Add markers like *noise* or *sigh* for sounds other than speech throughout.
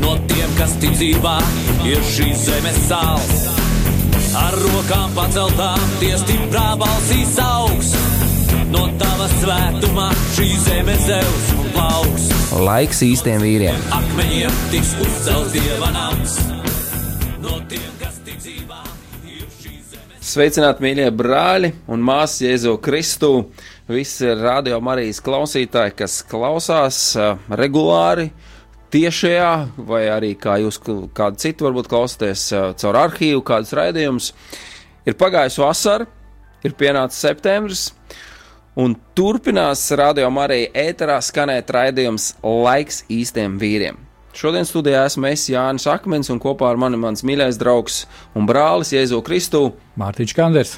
No tiem, kas ticībā ir šīs zemes sāls. Ar rokām paceltām, tie stiprā balsīs augs. No tava svētumā šī zeme zeus un plauks. Laiks īstiem vīriem. Akmeņiem tiks uzcelts dieva nams. No tiem, kas šīs zemes. Sveicināti, mīļie brāļi un māsas Jēzu Kristu. Visi radio Marijas klausītāji, kas klausās uh, regulāri, tiešajā, vai arī kā jūs kādu citu varbūt klausāties uh, caur arhīvu, kādus raidījumus. Ir pagājusi vasara, ir pienācis septembris, un turpinās radio Marija ēterā skanēt raidījums Laiks īstiem vīriem. Šodien studijā esmu es Jānis Akmens un kopā ar mani mans mīļais draugs un brālis Jēzu Kristu. Mārtiņš Kanders.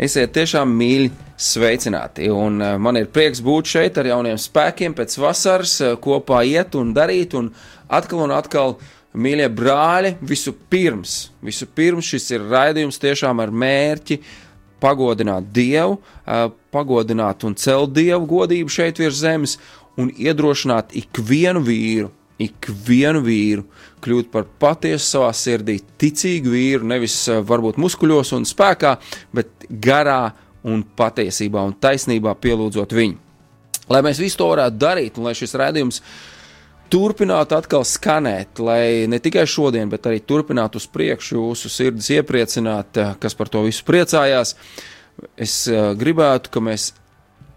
Esiet tiešām mīļi sveicināti. Un uh, man ir prieks būt šeit ar jauniem spēkiem pēc vasaras, uh, kopā iet un darīt. Un atkal un atkal, mīļie brāļi, visu pirms, visu pirms šis ir raidījums tiešām ar mērķi pagodināt Dievu, uh, pagodināt un celt Dievu godību šeit virs zemes un iedrošināt ikvienu vīru, ikvienu vīru kļūt par patiesu savā sirdī, ticīgu vīru, nevis varbūt muskuļos un spēkā, bet garā un patiesībā un taisnībā pielūdzot viņu. Lai mēs visu to varētu darīt, un lai šis redzējums turpinātu atkal skanēt, lai ne tikai šodien, bet arī turpinātu uz priekšu jūsu sirdis iepriecināt, kas par to visu priecājās, es eh, gribētu, ka mēs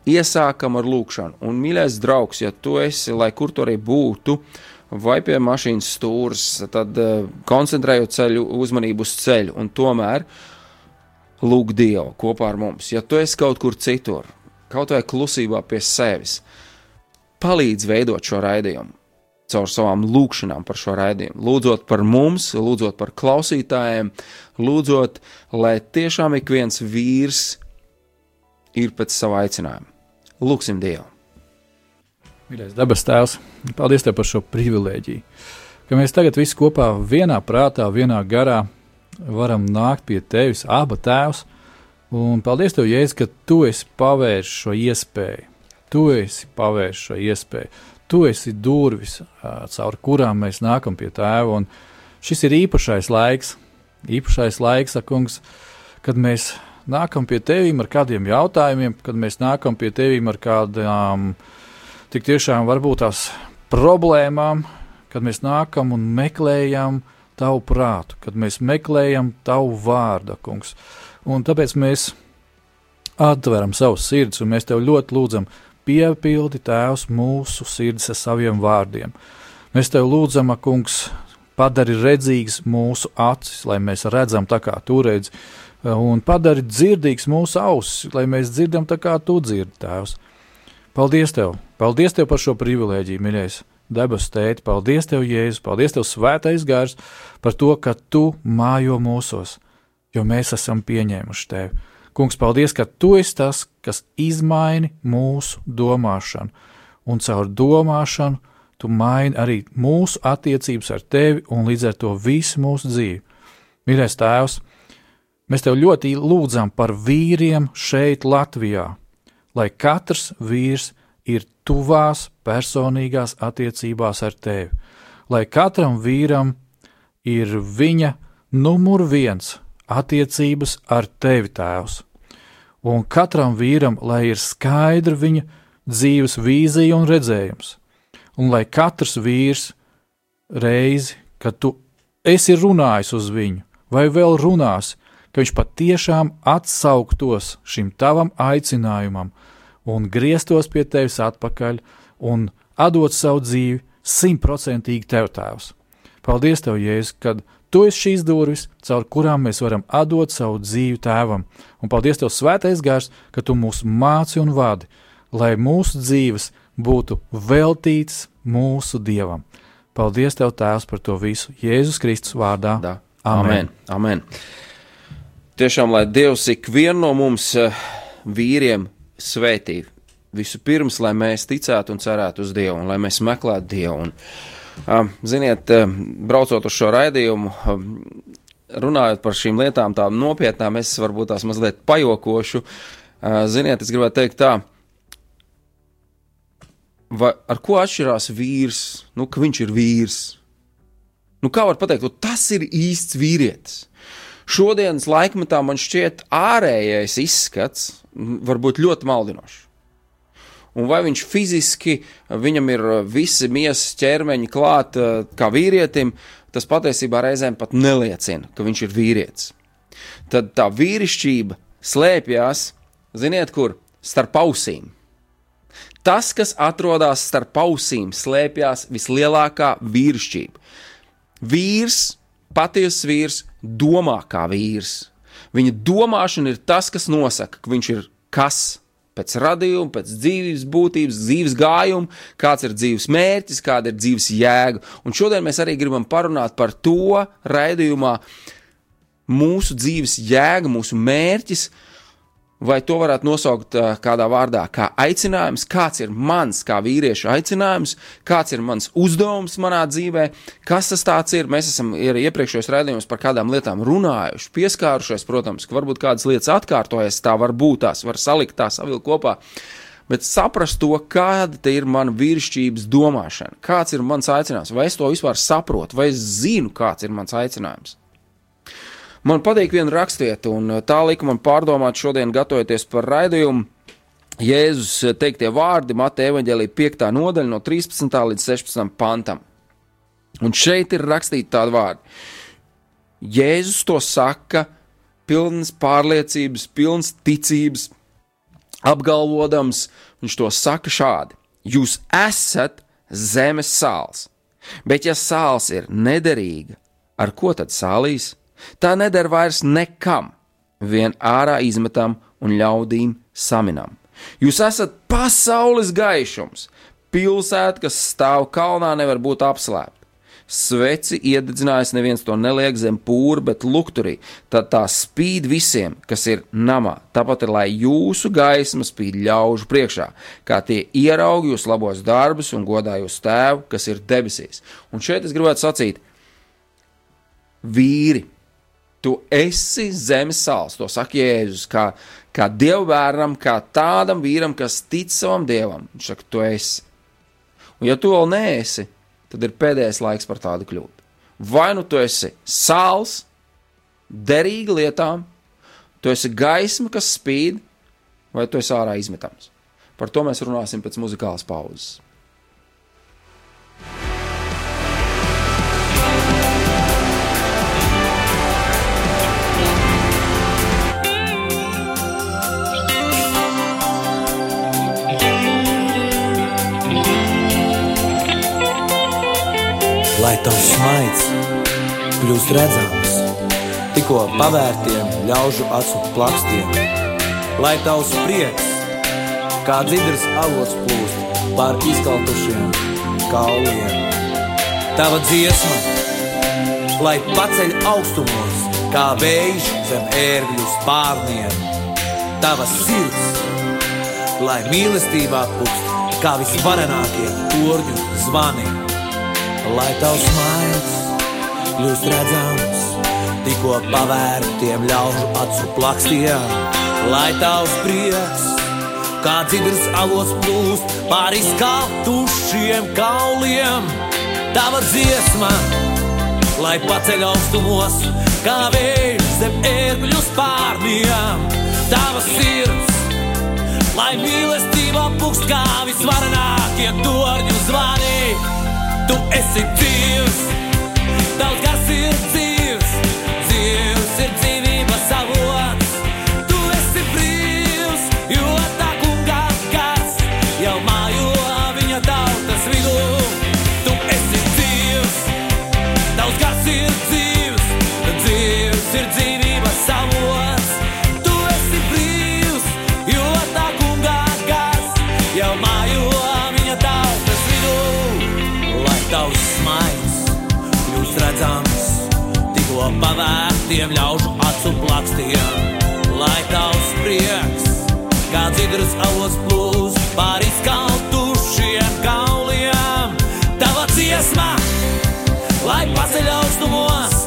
iesākam ar lūkšanu. Un, mīļais draugs, ja tu esi, lai kur tu arī būtu, vai pie mašīnas stūres, tad uh, koncentrējot ceļu, uzmanību uz ceļu, un tomēr lūg Dievu kopā ar mums. Ja tu esi kaut kur citur, kaut vai klusībā pie sevis, palīdz veidot šo raidījumu. Caur savām lūgšanām par šo raidījumu, lūdzot par mums, lūdzot par klausītājiem, lūdzot, lai tiešām ik viens vīrs ir pēc sava aicinājuma. Lūksim Dievu! Mīļais dabas tēvs, paldies tev par šo privilēģiju. Ka mēs tagad visi kopā, vienā prātā, vienā garā varam nākt pie tevis, abi tēvs. Un paldies tev, Jēzus, ka tu esi pavērs šo iespēju. Tu esi pavērs šo iespēju. Tu esi durvis, caur kurām mēs nākam pie tēva. Un šis ir īpašais laiks, īpašais laiks, kungs, kad mēs nākam pie tevīm ar kādiem jautājumiem, kad mēs nākam pie tevīm ar kādām tik tiešām varbūt tās problēmām, kad mēs nākam un meklējam tavu prātu, kad mēs meklējam tavu vārdu, kungs. Un tāpēc mēs atveram savus sirdis, un mēs tev ļoti lūdzam, piepildi tēvs mūsu sirdis ar saviem vārdiem. Mēs tev lūdzam, kungs, padari redzīgs mūsu acis, lai mēs redzam tā kā tu redzi, un padari dzirdīgs mūsu ausis, lai mēs dzirdam tā kā tu dzirdi, tēvs. Paldies tev! Paldies tev par šo privilēģiju, mīļais! Debesu tēti, paldies tev, Jēzus, paldies tev, Svētais Gars, par to, ka tu mājo mūsos, jo mēs esam pieņēmuši tevi. Kungs, paldies, ka tu esi tas, kas izmaini mūsu domāšanu, un caur domāšanu tu maini arī mūsu attiecības ar tevi un līdz ar to visu mūsu dzīvi. Mīļais Tēvs, mēs tev ļoti lūdzam par vīriem šeit, Latvijā, lai katrs vīrs ir tuvās personīgās attiecībās ar tevi, lai katram vīram ir viņa numur viens attiecības ar tevi, Tēvs. Un katram vīram, lai ir skaidra viņa dzīves vīzija un redzējums, un lai katrs vīrs reizi, kad tu esi runājis uz viņu, vai vēl runās, ka viņš patiešām atsauktos šim tavam aicinājumam un grieztos pie tevis atpakaļ un atdot savu dzīvi simtprocentīgi tev tēvs. Paldies tev, Jēzus, kad Tu esi šīs durvis, caur kurām mēs varam atdot savu dzīvi tēvam. Un paldies Tev, Svētais Gars, ka Tu mūs māci un vadi, lai mūsu dzīves būtu veltītas mūsu dievam. Paldies, Tev, Tēvs, par to visu Jēzus Kristus vārdā. Da. Amen. Amen. Tiešām, lai Dievs ikvienu no mums eh, vīriem svētī. Vispirms, lai mēs ticētu un cerētu uz Dievu, un lai mēs meklētu Dievu. Un, ziniet, braucot uz šo raidījumu, um, runājot par šīm lietām, tām nopietnām, es varbūt tās mazliet pajokošu. Ziniet, es gribētu teikt tā, vai, ar ko atšķirās vīrs, nu, ka viņš ir vīrs. Nu, kā var pateikt, tas ir īsts vīrietis. Šodienas laikmetā man šķiet, ārējais izskats var būt ļoti maldinošs. Un vai viņš fiziski, viņam ir visi miesas ķermeņi klāt kā vīrietim, tas patiesībā reizēm pat neliecina, ka viņš ir vīrietis. Tad tā vīrišķība slēpjas, ziniet, kur? Starp ausīm. Tas, kas atrodas starp ausīm, slēpjas vislielākā vīrišķība. Vīrs, patiesas vīrs, domā kā vīrs. Viņa domāšana ir tas, kas nosaka, ka viņš ir kas pēc radījuma, pēc dzīves būtības, dzīves gājuma, kāds ir dzīves mērķis, kāda ir dzīves jēga. Un šodien mēs arī gribam parunāt par to raidījumā, mūsu dzīves jēga, mūsu mērķis, uh, vai to varētu nosaukt uh, kādā vārdā, kā aicinājums, kāds ir mans, kā vīrieša aicinājums, kāds ir mans uzdevums manā dzīvē, kas tas ir. Mēs esam iepriekšējos raidījumos par kādām lietām runājuši, pieskārušies, protams, ka varbūt kādas lietas atkārtojas, tā var būt, tās var salikt, tā savilkt kopā. Bet saprast to, kāda ir mana vīrišķības domāšana, kāds ir mans aicinājums, vai es to vispār saprotu, vai es zinu, kāds ir mans aicinājums. Man patīk viena rakstieta, un uh, tā lika man pārdomāt šodien, gatavoties par raidījumu. Jēzus uh, teiktie vārdi Mateja evaņģēlīja 5. nodaļa no 13. līdz 16. pantam. Un šeit ir rakstīti tādi vārdi. Jēzus to saka, pilns pārliecības, pilns ticības, apgalvodams, viņš to saka šādi: Jūs esat zemes sāls, bet ja sāls ir nederīga, ar ko tad sālīs? Tā neder vairs nekam, vien ārā izmetam un ļaudīm saminam. Jūs esat pasaules gaišums, pilsēta, kas stāv kalnā, nevar būt apslēpta. Sveci iededzinājis, neviens to neliek zem pūra, bet lukturī. Tad tā spīd visiem, kas ir namā. Tāpat ir, lai jūsu gaisma spīd ļaužu priekšā, kā tie ieraug jūs labos darbus un godā jūs tēvu, kas ir debesīs. Un šeit es gribētu sacīt, vīri, Tu esi zemes sāls, to saka Jēzus, kā, kā dievbērnam, kā tādam vīram, kas tic savam dievam. Viņš saka, tu esi. Un ja tu vēl neesi, tad ir pēdējais laiks par tādu kļūt. Vai nu tu esi sāls, derīga lietām, tu esi gaisma, kas spīd, vai tu esi ārā izmetams. Par to mēs runāsim pēc muzikālas pauzes. Lai tavs smaids kļūst redzams, tikko pavērtiem ļaužu acu plakstiem, lai tavs prieks, kā dzidrs avots plūst pār izkaltušiem kauliem. Tava dziesma, lai paceļ augstumos, kā vējš zem ērgļu spārniem, tava sirds, lai mīlestībā pukst, kā visvarenākie torņu zvani lai tavs maigs kļūst redzams, tikko pavērtiem ļaužu acu plakstiem, lai tavs prieks, kā dzidrs avots plūst pāri skatušiem kauliem, tava dziesma, lai paceļ augstumos, kā vējš zem ērgļu spārniem, tava sirds, lai mīlestība pukst kā visvarenākie torņu zvani. Tu esi dzīvs, tavs gars ir dzīvs, dzīvs ir dzīvības tikko pavērtiem ļaužu acu plakstiem, lai tavs prieks, kā dzidras avos plūs pāri skaltušiem kauliem, tava dziesma, lai paceļ augstumos,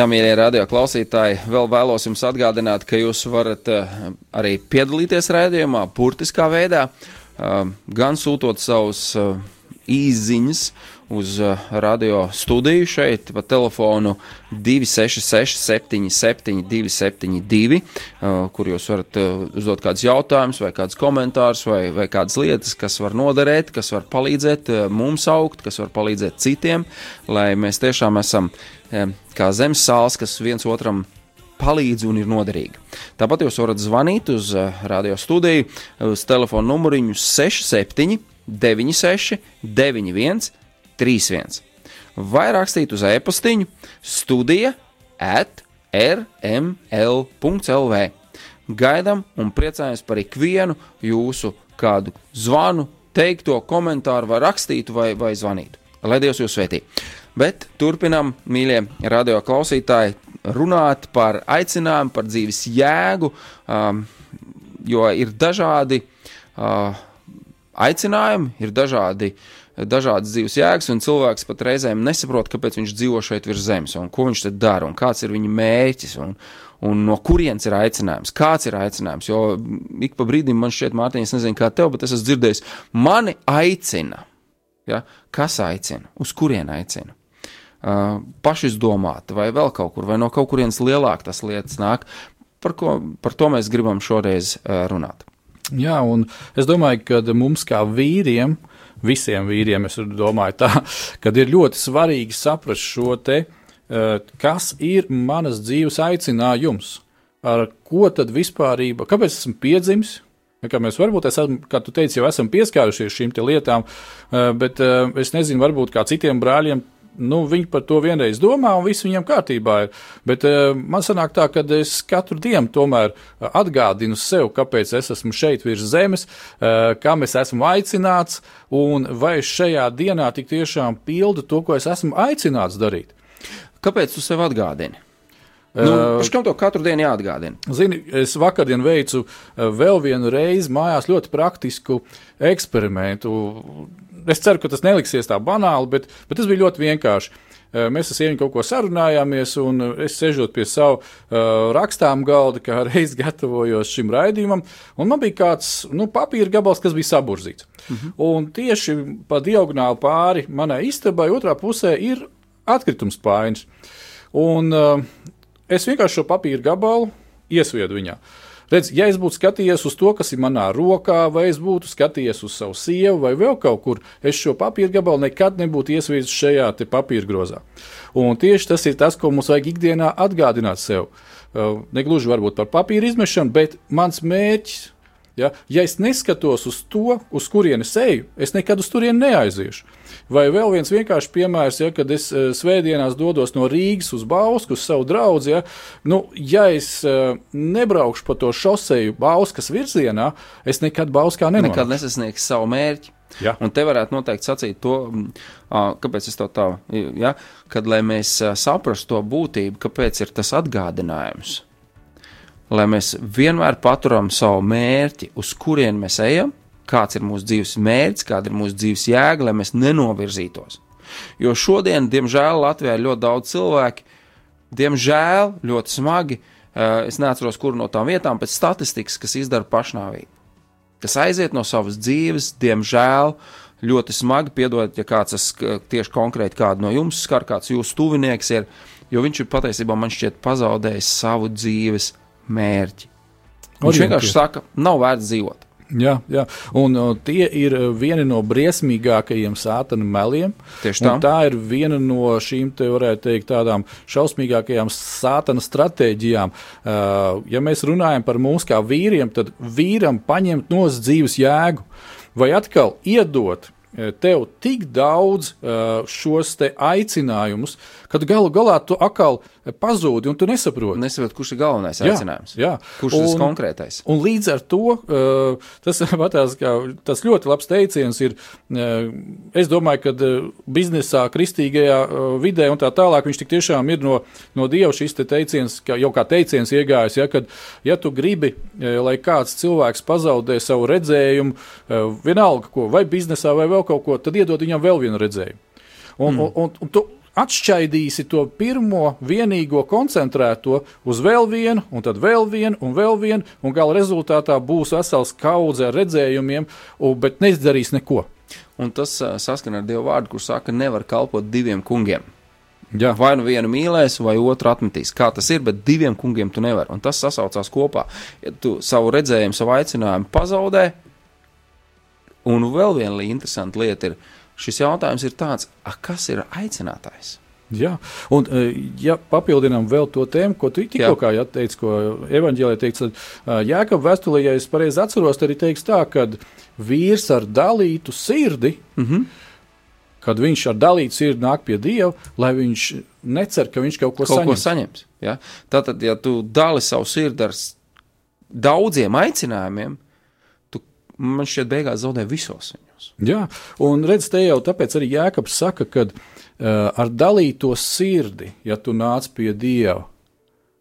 Jā, mīļie radio klausītāji, vēl vēlos jums atgādināt, ka jūs varat uh, arī piedalīties raidījumā, burtiskā veidā, uh, gan sūtot savus uh, īsiņas uz uh, radio studiju šeit pa telefonu 266, 77, 272, uh, kur jūs varat uh, uzdot kādus jautājumus, vai kādus komentārus, vai, vai kādas lietas, kas var noderēt, kas var palīdzēt uh, mums augt, kas var palīdzēt citiem, lai mēs tiešām esam kā zemes sāls, kas viens otram palīdz un ir noderīgi. Tāpat jūs varat zvanīt uz radio studiju uz telefona numuriņu 67 96 91 31 vai rakstīt uz e-pastiņu studija at rml.lv. Gaidām un priecājamies par ikvienu jūsu kādu zvanu, teikto komentāru, vai rakstītu, vai, vai zvanītu. Lai Dievs jūs svētī. Bet turpinām, mīļie radio klausītāji, runāt par aicinājumu, par dzīves jēgu, um, jo ir dažādi uh, aicinājumi, ir dažādi, dažādas dzīves jēgas, un cilvēks pat reizēm nesaprot, kāpēc viņš dzīvo šeit virs zemes, un ko viņš te dara, un kāds ir viņa mērķis, un, un no kurienes ir aicinājums, kāds ir aicinājums. Jo ik pa brīdim man šķiet, Mārtiņ, es nezinu, kā tev, bet es esmu dzirdējis, mani aicina. Ja? Kas aicina? Uz kurien aicina? Uh, pašizdomāti, vai vēl kaut kur, vai no kaut kurienes lielāk tas lietas nāk. Par, ko, par to mēs gribam šoreiz uh, runāt. Jā, un es domāju, ka mums kā vīriem, visiem vīriem, es domāju, tā, *laughs* kad ir ļoti svarīgi saprast šo te, eh, kas ir manas dzīves aicinājums, ar ko tad vispārība, kāpēc esmu piedzimis. Kā mēs varbūt, esam, kā tu teici, jau esam pieskārušies šīm lietām, eh, bet eh, es nezinu, varbūt kā citiem brāļiem nu, viņi par to vienreiz domā, un viss viņiem kārtībā ir. Bet uh, man sanāk tā, ka es katru dienu tomēr atgādinu sev, kāpēc es esmu šeit virs zemes, uh, kam es esmu aicināts, un vai es šajā dienā tik tiešām pildu to, ko es esmu aicināts darīt. Kāpēc tu sev atgādini? Nu, uh, kam to katru dienu jāatgādina? Zini, es vakardien veicu vēl vienu reizi mājās ļoti praktisku eksperimentu es ceru, ka tas neliksies tā banāli, bet, bet tas bija ļoti vienkārši. Mēs ar sievieti kaut ko sarunājāmies, un es sēžot pie savu uh, rakstām galda, kā *laughs* reiz gatavojos šim raidījumam, un man bija kāds nu, papīra gabals, kas bija saburzīts. Uh -huh. Un tieši pa diagonāli pāri manai istabai otrā pusē ir atkritums paiņas. Un uh, es vienkārši šo papīra gabalu iesviedu viņā. Redz, ja es būtu skatījies uz to, kas ir manā rokā, vai es būtu skatījies uz savu sievu, vai vēl kaut kur, es šo papīra gabalu nekad nebūtu iesvīdis šajā papīra grozā. Un tieši tas ir tas, ko mums vajag ikdienā atgādināt sev. Negluži varbūt par papīra izmešanu, bet mans mērķis Ja, ja es neskatos uz to, uz kurienes eju, es nekad uz turieni neaiziešu. Vai vēl viens vienkāršs piemērs, ja, kad es uh, svētdienās dodos no Rīgas uz Bausku, uz savu draugu. Ja, nu, ja es uh, nebraukšu pa to šoseju Bauskas virzienā, es nekad Bauskā nenonākšu. Nekad nesasniegšu savu mērķi. Ja. Un te varētu noteikti sacīt to, kāpēc es to tā, ja, kad lai mēs saprastu to būtību, kāpēc ir tas atgādinājums lai mēs vienmēr paturam savu mērķi, uz kurien mēs ejam, kāds ir mūsu dzīves mērķis, kāda ir mūsu dzīves jēga, lai mēs nenovirzītos. Jo šodien, diemžēl, Latvijā ir ļoti daudz cilvēku, diemžēl, ļoti smagi. Es neatceros, kuru no tām vietām, pēc statistikas, kas izdara pašnāvību. Kas aiziet no savas dzīves, diemžēl, ļoti smagi. Piedodiet, ja kāds tieši konkrēti kādu no jums skar, kāds jūsu tuvinieks ir, jo viņš ir patiesībā man šķiet pazaudējis savu dzīves mērķi. Viņš vienkārši saka, nav vērts dzīvot. Jā, jā. Un uh, tie ir vieni no briesmīgākajiem sātana meliem. Tieši tā. Tā ir viena no šīm, te varētu teikt, tādām šausmīgākajām sātana stratēģijām. Uh, ja mēs runājam par mums kā vīriem, tad vīram paņemt no dzīves jēgu vai atkal iedot tev tik daudz uh, šos aicinājumus, kad galu galā tu atkal pazūdi un tu nesaproti. Nesaproti, kurš ir galvenais jā, aicinājums. Jā, kurš ir tas konkrētais. Un līdz ar to tas, *laughs* patās, tas ļoti labs teiciens ir. Es domāju, ka biznesā, kristīgajā vidē un tā tālāk viņš tik tiešām ir no, no Dieva šis te teiciens, jau kā teiciens iegājis, ja, kad ja tu gribi, lai kāds cilvēks pazaudē savu redzējumu, vienalga ko, vai biznesā, vai vēl vēl kaut ko, tad iedod viņam vēl vienu redzējumu. Un, mm. un, un, un tu atšķaidīsi to pirmo, vienīgo koncentrēto uz vēl vienu, un tad vēl vienu, un vēl vienu, un gala rezultātā būs vesels kaudze ar redzējumiem, un, bet neizdarīs neko. Un tas saskana ar Dievu vārdu, kur saka, nevar kalpot diviem kungiem. Jā. Vai nu vienu mīlēs, vai otru atmetīs. Kā tas ir, bet diviem kungiem tu nevari. Un tas sasaucās kopā. Ja tu savu redzējumu, savu aicinājumu pazaudē, Un vēl viena interesanta lieta ir, šis jautājums ir tāds, a, kas ir aicinātājs? Jā, un e, ja papildinām vēl to tēmu, ko tu tikko kā teici, ko evanģēlē teiks, tad e, Jēkab vēstulē, ja es pareizi atceros, tad arī teiks tā, ka vīrs ar dalītu sirdi, mm -hmm. kad viņš ar dalītu sirdi nāk pie Dieva, lai viņš necer, ka viņš kaut ko kaut saņems. Ko saņems ja? Tātad, ja tu dali savu sirdi ar daudziem aicinājumiem, man šķiet, beigās zaudē visos viņos. Jā, un redz, te jau tāpēc arī Jēkabs saka, ka uh, ar dalīto sirdi, ja tu nāc pie Dieva,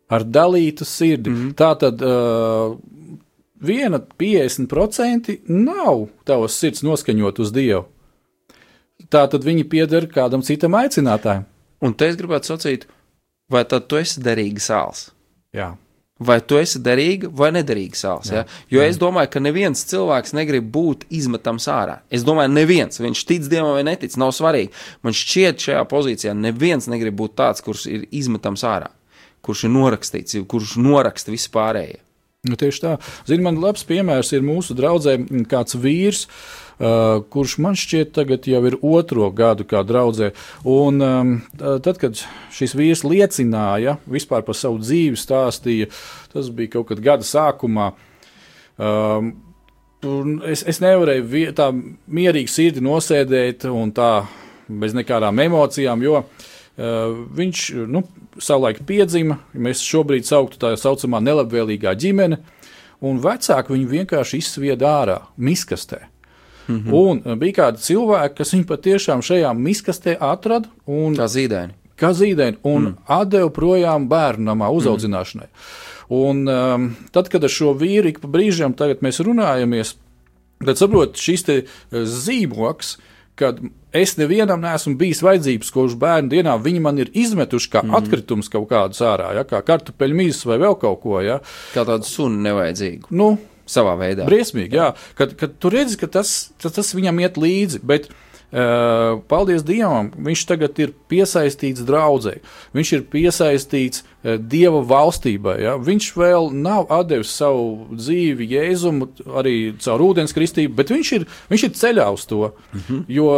ar dalītu sirdi, mm -hmm. tā tad uh, viena 50% nav tavas sirds noskaņot uz Dievu. Tā tad viņi pieder kādam citam aicinātājam. Un te es gribētu sacīt, vai tad tu esi derīgs sāls? Jā vai tu esi derīga vai nederīga sāls. Ja? Jo jā. es domāju, ka neviens cilvēks negrib būt izmetams ārā. Es domāju, neviens, viņš tic dievam vai netic, nav svarīgi. Man šķiet, šajā pozīcijā neviens negrib būt tāds, kurš ir izmetams ārā, kurš ir norakstīts, kurš noraksta vispārējie. Nu, tieši tā. Zini, man labs piemērs ir mūsu draudzē kāds vīrs, uh, kurš man šķiet tagad jau ir otro gadu kā draudzē. Un um, tad, kad šis vīrs liecināja vispār par savu dzīvi, stāstīja, tas bija kaut kad gada sākumā. Um, es, es nevarēju tā mierīgi sirdi nosēdēt un tā bez nekādām emocijām, jo uh, viņš nu, savulaik piedzima, mēs šobrīd sauktu tā saucamā nelabvēlīgā ģimene, un vecāki viņu vienkārši izsvieda ārā, miskastē. Mm -hmm. Un eh, bija kādi cilvēki, kas viņu patiešām šajā miskastē atrada. Un, kā zīdaini. Kā zīdaini, un mm. atdeva projām bērnamā uzaudzināšanai. Mm. Un, um, tad, kad ar šo vīru ik pa brīžiem mēs runājamies, tad saprotu, šis zīmoks uh, kad es nevienam neesmu bijis vajadzības, uz bērnu dienā viņi man ir izmetuši kā mm -hmm. atkritums kaut kādus ārā, ja, kā kartupeļu mīsas vai vēl kaut ko. Ja. Kā tādu sunu nevajadzīgu. Nu, Savā veidā. Briesmīgi, jā. Kad, kad tu redzi, ka tas, tas, tas viņam iet līdzi. Bet, Uh, paldies Dievam, viņš tagad ir piesaistīts draudzē. Viņš ir piesaistīts Dieva valstībai. Ja? Viņš vēl nav devis savu dzīvi Jēzumu arī caur ūdens kristību, bet viņš ir, viņš ir ceļā uz to. Mm -hmm. Jo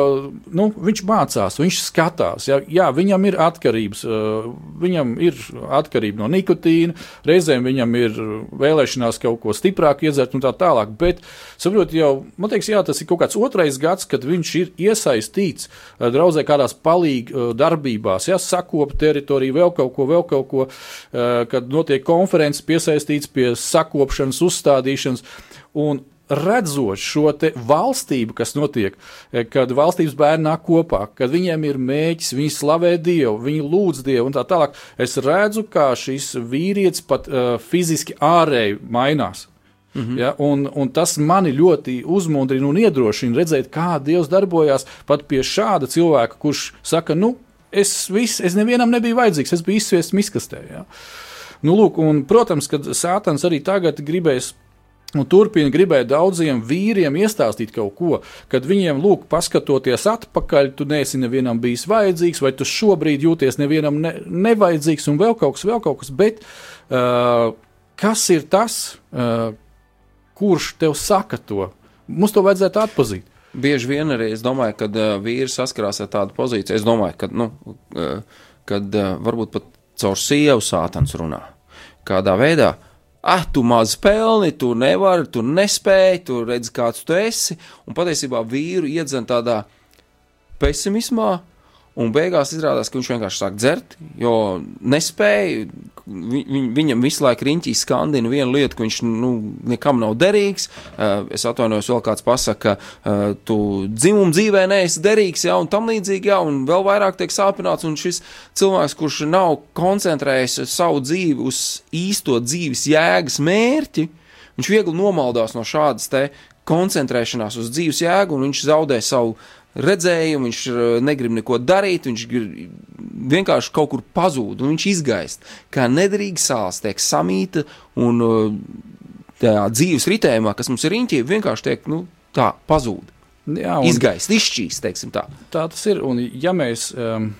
nu, viņš mācās, viņš skatās. Ja? Jā, viņam ir atkarības, eh, viņam ir atkarība no nikotīna, reizēm viņam ir vēlēšanās kaut ko stiprāk iedzert un tā tālāk. Bet, saprot, jau, man liekas, jā, tas ir kaut kāds otrais gads, kad viņš ir iesaistīts eh, draudzē kādās palīga darbībās, ja? sakopa teritoriju, vēl kaut ko, vēl kaut ko Eh, kad notiek konferences piesaistīts pie sakopšanas, uzstādīšanas. Un redzot šo valstību, kas notiek, eh, kad valstības bērni nāk kopā, kad viņiem ir mēģis, viņi slavē Dievu, viņi lūdz Dievu un tā tālāk, es redzu, kā šis vīrietis pat uh, fiziski ārēji mainās. Mm -hmm. ja, un, un tas mani ļoti uzmundrina un iedrošina redzēt, kā Dievs darbojas pat pie šāda cilvēka, kurš saka, nu, es, vis, es nevienam nebiju vajadzīgs, es biju izsviests miskastē. Ja. Nu, lūk, un, protams, ka Sātans arī tagad gribēs. Un turpina gribēt daudziem vīriem iestāstīt kaut ko, kad viņiem, lūk, paskatoties atpakaļ, tu neesi nevienam bijis vajadzīgs, vai tu šobrīd jūties nevienam ne, nevajadzīgs, un vēl kaut kas, vēl kaut kas. Bet uh, kas ir tas, uh, kurš tev saka to? Mums to vajadzētu atpazīt. Bieži vien arī es domāju, ka uh, vīrs saskarās ar tādu pozīciju. Es domāju, ka nu, uh, kad, uh, varbūt pat caur sievu sātans runā. Kādā veidā, ah, tu maz pelni, tu nevari, tu nespēji, tu redzi, kāds tu esi. Un patiesībā vīru iedzen tādā pesimismā, Un beigās izrādās, ka viņš vienkārši sāk dzert, jo nespēja. Vi, viņam visu laiku riņķī skandina vienu lietu, ka viņš nu, nekam nav derīgs. Uh, es atvainojos, vēl kāds pasaka, ka uh, tu dzimumu dzīvē neesi derīgs, ja, un tam līdzīgi, ja, un vēl vairāk tiek sāpināts. Un šis cilvēks, kurš nav koncentrējis savu dzīvi uz īsto dzīves jēgas mērķi, viņš viegli nomaldās no šādas te koncentrēšanās uz dzīves jēgu, un viņš zaudē savu redzējumu, viņš uh, negrib neko darīt, viņš vienkārši kaut kur pazūd, un viņš izgaist. Kā nederīga sāls tiek samīta, un uh, tajā dzīves ritējumā, kas mums ir riņķī, vienkārši tiek nu, tā pazūd. Jā, un, izgaist, izšķīst, teiksim tā. Tā tas ir, un ja mēs. Um...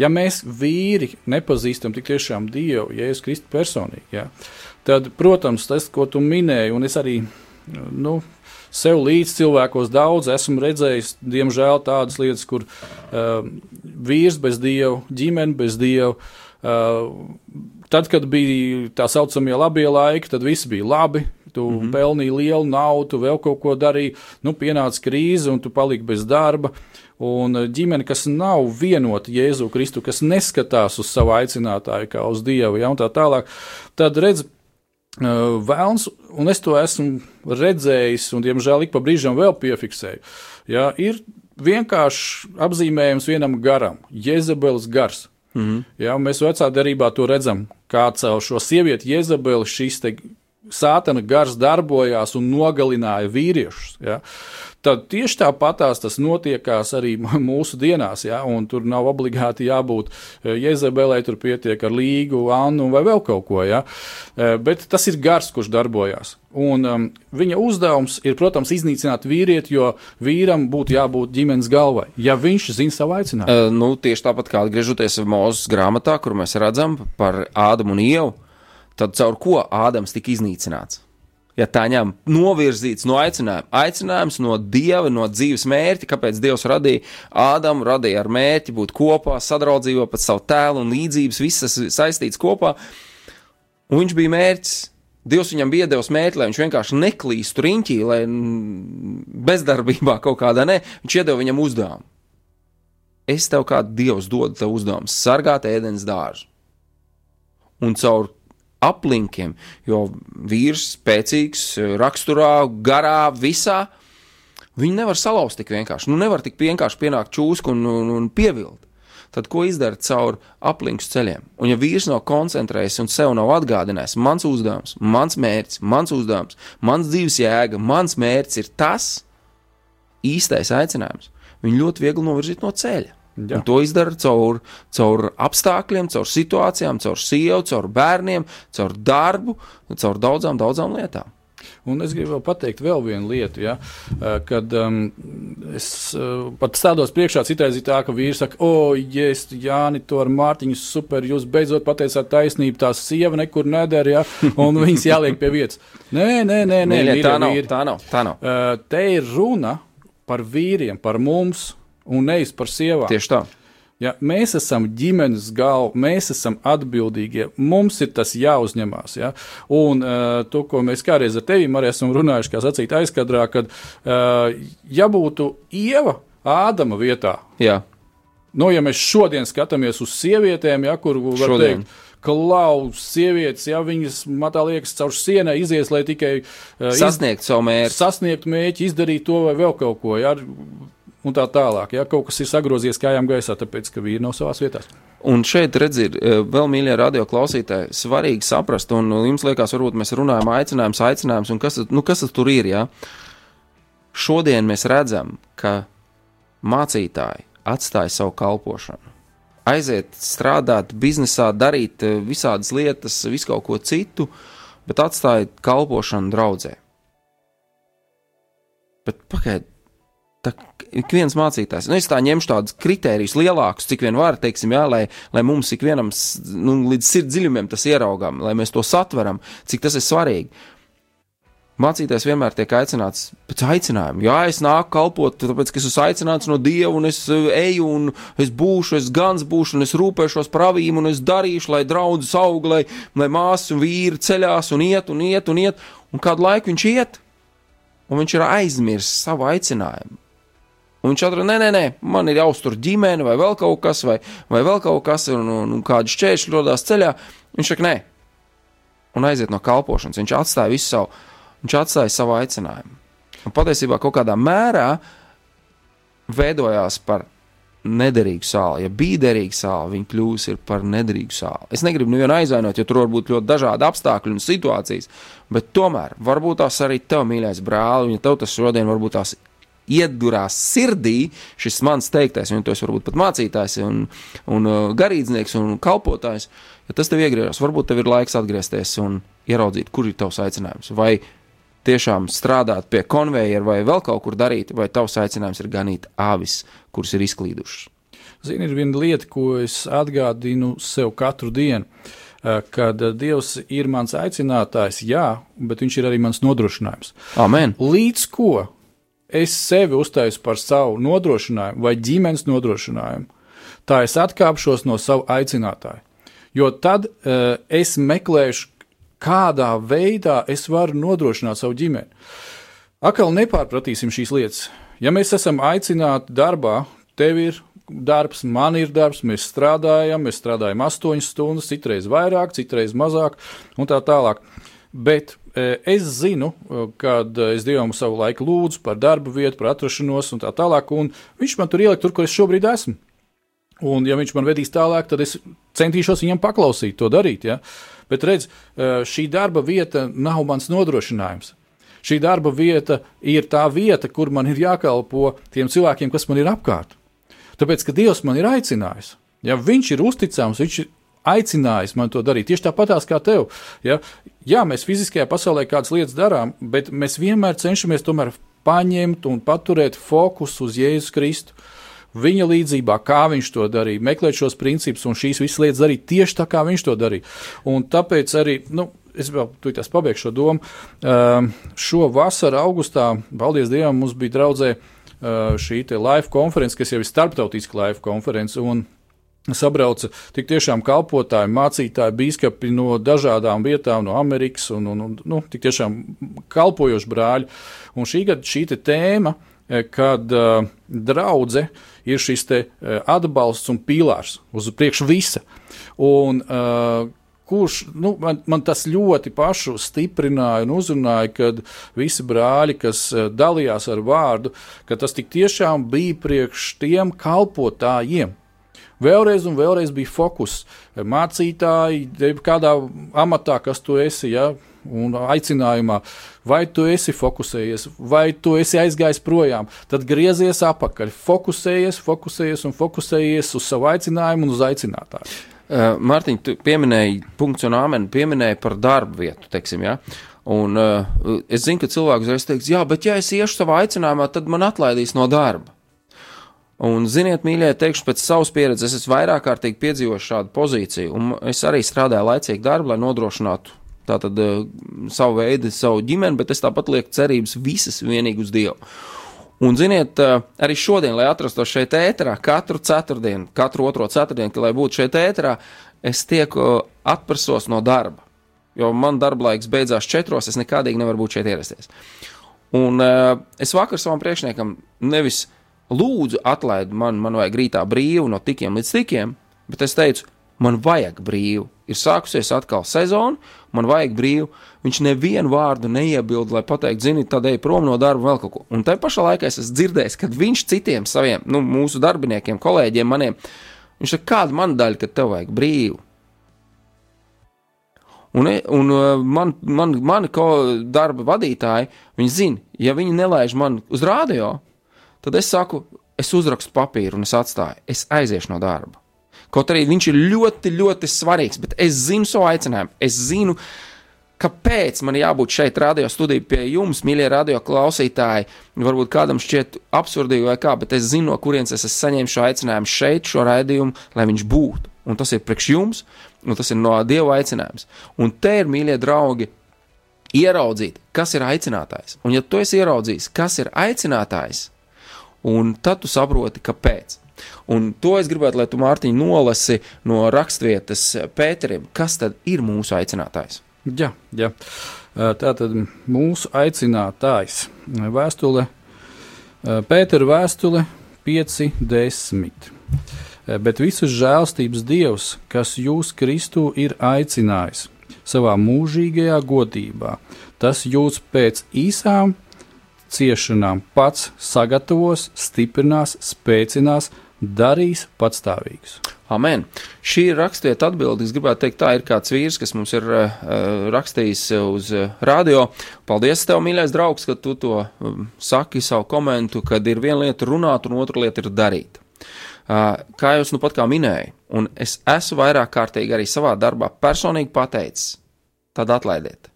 Ja mēs vīri nepazīstam tik tiešām Dievu, Jēzus Kristus personīgi, ja, tad, protams, tas, ko tu minēji, un es arī nu, sev līdz cilvēkos daudz esmu redzējis, diemžēl, tādas lietas, kur uh, vīrs bez dieva, ģimene bez dieva. Uh, tad, kad bija tā saucamie labie laiki, tad viss bija labi. Tu mm -hmm. pelnīji lielu naudu, tu vēl kaut ko darīji, nu, pienāca krīze un tu paliki bez darba. Un uh, ģimene, kas nav vienota Jēzu Kristu, kas neskatās uz savu aicinātāju kā uz Dievu, ja, un tā tālāk, tad redz, Vēlns, un es to esmu redzējis, un, diemžēl, ik pa brīžam vēl piefiksēju. Ja, ir vienkārši apzīmējums vienam garam - Jēzebeles gars. Mm -hmm. ja, mēs vecā derībā to redzam, kā caur šo sievieti Jēzebeli šis sātana gars darbojās un nogalināja vīriešus. Ja tad tieši tāpatās tas notiekās arī *laughs* mūsu dienās. Ja? Tur nav obligāti jābūt e, Jēzabelē, tur pietiek ar līgu, Annu vai vēl kaut ko. Ja? E, bet tas ir gars, kurš darbojās. Un, um, viņa uzdevums ir, protams, iznīcināt vīrieti, jo vīram būtu jābūt ģimenes galvai, ja viņš zina savu aicinājumu. Uh, nu, tieši tāpat kā atgriežoties Mozus grāmatā, kur mēs redzam par Ādamu un Ievu, tad caur ko Ādams tika iznīcināts? Ja tā ņem novirzīts no aicinājuma, aicinājums no dieva, no dzīves mērķa, kāpēc Dievs radīja Ādamu, radīja ar mērķi būt kopā, sadraudzībā pēc savu tēlu un līdzības, visas saistītas kopā. Un viņš bija mērķis. Dievs viņam bija devis mērķi, lai viņš vienkārši neklīstu riņķī, lai bezdarbībā kaut kādā ne. Viņš iedeva viņam uzdevumu. Es tev kā Dievs dodu tev uzdevumu sargāt ēdienas dārzu. Un caur aplinkiem, jo vīrs spēcīgs, raksturā, garā, visā. Viņi nevar salauzt tik vienkārši. Nu, nevar tik vienkārši pienākt čūsku un, un, un pievilt. Tad ko izdara caur aplinkus ceļiem? Un, ja vīrs nav koncentrējies un sev nav atgādinājis, mans uzdevums, mans mērķis, mans uzdevums, mans dzīves jēga, mans mērķis ir tas īstais aicinājums, viņu ļoti viegli novirzīt no ceļa. Ja. Un to izdara caur, caur apstākļiem, caur situācijām, caur sievu, caur bērniem, caur darbu, caur daudzām, daudzām lietām. Un es gribu pateikt vēl vienu lietu, ja, kad um, Es uh, pat stādos priekšā, citreiz ir tā, ka vīrs saka, o, jēs, Jāni, to ar Mārtiņu super, jūs beidzot pateicāt taisnību, tā sieva nekur nedara, ja, *laughs* un viņas jāliek pie vietas. Nē, nē, nē, nē, Mīļie, vīri, tā nav, vīri. tā nav, tā nav. Uh, te ir runa par vīriem, par mums, un nevis par sievām. Tieši tā. Ja, mēs esam ģimenes galva, mēs esam atbildīgie, mums ir tas jāuzņemās. Ja? Un uh, to, ko mēs kādreiz ar tevi arī esam runājuši, kā sacīt aizkadrā, kad uh, ja būtu ieva Ādama vietā, Jā, nu, ja mēs šodien skatāmies uz sievietēm, ja, kur var Šodien. teikt, klaus, sievietes, ja viņas matā liekas caur sienai izies, lai tikai uh, iz- sasniegt savu mērķi. sasniegt mērķi, izdarīt to vai vēl kaut ko. Ja, un tā tālāk. Ja kaut kas ir sagrozies kājām gaisā, tāpēc ka vīri nav savās vietās. Un šeit, redziet, ir vēl mīļie radio klausītāji, svarīgi saprast, un jums liekas, varbūt mēs runājam, aicinājums, aicinājums, un kas, nu, kas tas tur ir? Ja? Šodien mēs redzam, ka mācītāji atstāja savu kalpošanu. Aiziet strādāt biznesā, darīt eh, visādas lietas, visu kaut ko citu, bet atstāja kalpošanu draudzē. Bet pagaidiet, ik viens mācītājs, nu, es tā ņemšu tādus kritērijus lielākus, cik vien var, teiksim, jā, lai, lai mums ikvienam nu, līdz sirds dziļumiem tas ieraugām, lai mēs to satveram, cik tas ir svarīgi. Mācītājs vienmēr tiek aicināts pēc aicinājuma. Jā, es nāku kalpot, tāpēc, ka es esmu aicināts no Dieva, un es eh, eju, un es būšu, es gans būšu, un es rūpēšos par avīm, un es darīšu, lai draudzes aug, lai, lai māsas un vīri ceļās un iet, un iet, un iet, un kādu laiku viņš iet, un viņš ir aizmirsis savu aicinājumu. Un viņš atrada, nē, nē, nē, man ir jāuztur ģimene, vai vēl kaut kas, vai, vai vēl kaut kas, un, un, un kādi šķēršļi rodas ceļā. Viņš saka, nē, un aiziet no kalpošanas. Viņš atstāja visu savu, viņš atstāja savu aicinājumu. Un patiesībā kaut kādā mērā veidojās par nederīgu sāli. Ja bija derīga sāla, viņa kļūs par nederīgu sāli. Es negribu nevienu aizvainot, jo tur var būt ļoti dažādi apstākļi un situācijas, bet tomēr varbūt tās arī tev, mīļais brāl, un ja tev tas šodien varbūt tās iedurās sirdī šis mans teiktais, un esi varbūt pat mācītājs, un, un uh, garīdznieks un kalpotājs, ja tas tev iegriežas, varbūt tev ir laiks atgriezties un ieraudzīt, kur ir tavs aicinājums. Vai tiešām strādāt pie konveijera vai vēl kaut kur darīt, vai tavs aicinājums ir ganīt āvis, kuras ir izklīdušas. Zini, ir viena lieta, ko es atgādinu sev katru dienu. eh, Kad eh, Dievs ir mans aicinātājs, jā, bet Viņš ir arī mans nodrošinājums. Amen! Līdz ko es sevi uztaisu par savu nodrošinājumu vai ģimenes nodrošinājumu, tā es atkāpšos no sava aicinātāja. Jo tad uh, es meklēšu, kādā veidā es varu nodrošināt savu ģimeni. Atkal nepārpratīsim šīs lietas. Ja mēs esam aicināti darbā, tev ir darbs, man ir darbs, mēs strādājam, mēs strādājam astoņas stundas, citreiz vairāk, citreiz mazāk, un tā tālāk. Bet es zinu, kad es Dievam savu laiku lūdzu par darbu vietu, par atrašanos un tā tālāk, un Viņš man tur ieliek tur, kur es šobrīd esmu. Un, ja viņš man vedīs tālāk, tad es centīšos viņam paklausīt, to darīt. Ja? Bet redz, e, šī darba vieta nav mans nodrošinājums. Šī darba vieta ir tā vieta, kur man ir jākalpo tiem cilvēkiem, kas man ir apkārt. Tāpēc, ka Dievs man ir aicinājis, ja Viņš ir uzticams, Viņš ir aicinājis man to darīt. Tieši tāpatās kā tev. Ja? Jā, mēs fiziskajā pasaulē kādas lietas darām, bet mēs vienmēr cenšamies tomēr paņemt un paturēt fokusu uz Jēzus Kristu. Viņa līdzībā, kā viņš to darīja, meklēt šos principus un šīs visas lietas darīt tieši tā, kā viņš to darīja. Un tāpēc arī, nu, es vēl tūlīt pabeigšu šo domu. Uh, šo vasaru, augustā, paldies Dievam, mums bija draudzē uh, šī live konference, kas jau ir starptautiska live konference. Un, Sabrauca tik tiešām kalpotāji, mācītāji, biskupi no dažādām vietām, no Amerikas, un, un, un nu, tik tiešām kalpojoši brāļi. Un šī gada šī tēma, kad uh, draudzene ir šis te, uh, atbalsts un pīlārs uz priekšu visa. Un, uh, kurš nu, man, man tas ļoti pašu stiprināja un uzrunāja, kad visi brāļi, kas dalījās ar vārdu, ka tas tik tiešām bija priekš tiem kalpotājiem. Vēlreiz un vēlreiz bija fokus. Mācītāji, kādā amatā, kas tu esi, ja, un aicinājumā, vai tu esi fokusējies, vai tu esi aizgājis projām, tad griezies atpakaļ, fokusējies, fokusējies un fokusējies uz savu aicinājumu un uz aicinātāju. Uh, Mārtiņ, tu pieminēji punkts un āmeni, pieminēji par darbu vietu, teiksim, ja? Un uh, es zinu, ka cilvēks uzreiz teiks, jā, bet ja es iešu savā aicinājumā, tad man atlaidīs no darba. Un, ziniet, mīļie, teikšu pēc savas pieredzes, es vairāk kārtīgi piedzīvoju šādu pozīciju, un es arī strādāju laicīgi darbu, lai nodrošinātu tātad uh, savu veidu, savu ģimeni, bet es tāpat lieku cerības visas vienīgi uz Dievu. Un, ziniet, uh, arī šodien, lai atrastos šeit ēterā, katru ceturtdienu, katru otro ceturtdienu, lai būtu šeit ēterā, es tieku uh, atprasos no darba. Jo man darba laiks beidzās četros, es nekādīgi nevaru būt šeit ierasties. Un es vakar savam priekšniekam nevis lūdzu atlaid man, man vajag rītā brīvu no tikiem līdz tikiem, bet es teicu, man vajag brīvu. Ir sākusies atkal sezona, man vajag brīvu. Viņš nevienu vārdu neiebilda, lai pateiktu, zini, tad ej prom no darba vēl kaut ko. Un tajā pašā laikā es esmu dzirdējis, kad viņš citiem saviem, nu, mūsu darbiniekiem, kolēģiem, maniem, viņš saka, kāda man daļa, kad tev vajag brīvu? Un, un man, man, mani darba vadītāji, viņi zina, ja viņi nelaiž man uz rādio, tad es saku, es uzrakstu papīru un es atstāju, es aiziešu no darba. Kaut arī viņš ir ļoti, ļoti svarīgs, bet es zinu savu aicinājumu. Es zinu, kāpēc man jābūt šeit, radio studijā pie jums, mīļie radio klausītāji. Varbūt kādam šķiet absurdīgi vai kā, bet es zinu, no kurienes es saņēmis šo aicinājumu šeit, šo raidījumu, lai viņš būtu. Un tas ir priekš jums, un tas ir no Dieva aicinājums. Un te ir, mīļie draugi, ieraudzīt, kas ir aicinātājs. Un ja tu esi ieraudzījis, kas ir aicinātājs, un tad tu saproti, kāpēc. Un to es gribētu, lai tu, Mārtiņ, nolasi no raksturvietas Pēterim, kas tad ir mūsu aicinātājs. Jā, jā. tā tad mūsu aicinātājs vēstule, Pētera vēstule 5.10. Bet visas žēlstības Dievs, kas jūs Kristu ir aicinājis savā mūžīgajā godībā, tas jūs pēc īsām ciešanām pats sagatavos, stiprinās, spēcinās, darīs patstāvīgus. Amen. Šī ir rakstiet atbildi. Es gribētu teikt, tā ir kāds vīrs, kas mums ir uh, rakstījis uz uh, radio. Paldies, tev, mīļais draugs, ka tu to um, saki savu komentu, kad ir viena lieta runāt, un otra lieta ir darīt. Uh, kā es nu pat kā minēju, un es esmu vairāk kārtīgi arī savā darbā personīgi pateicis, tad atlaidiet.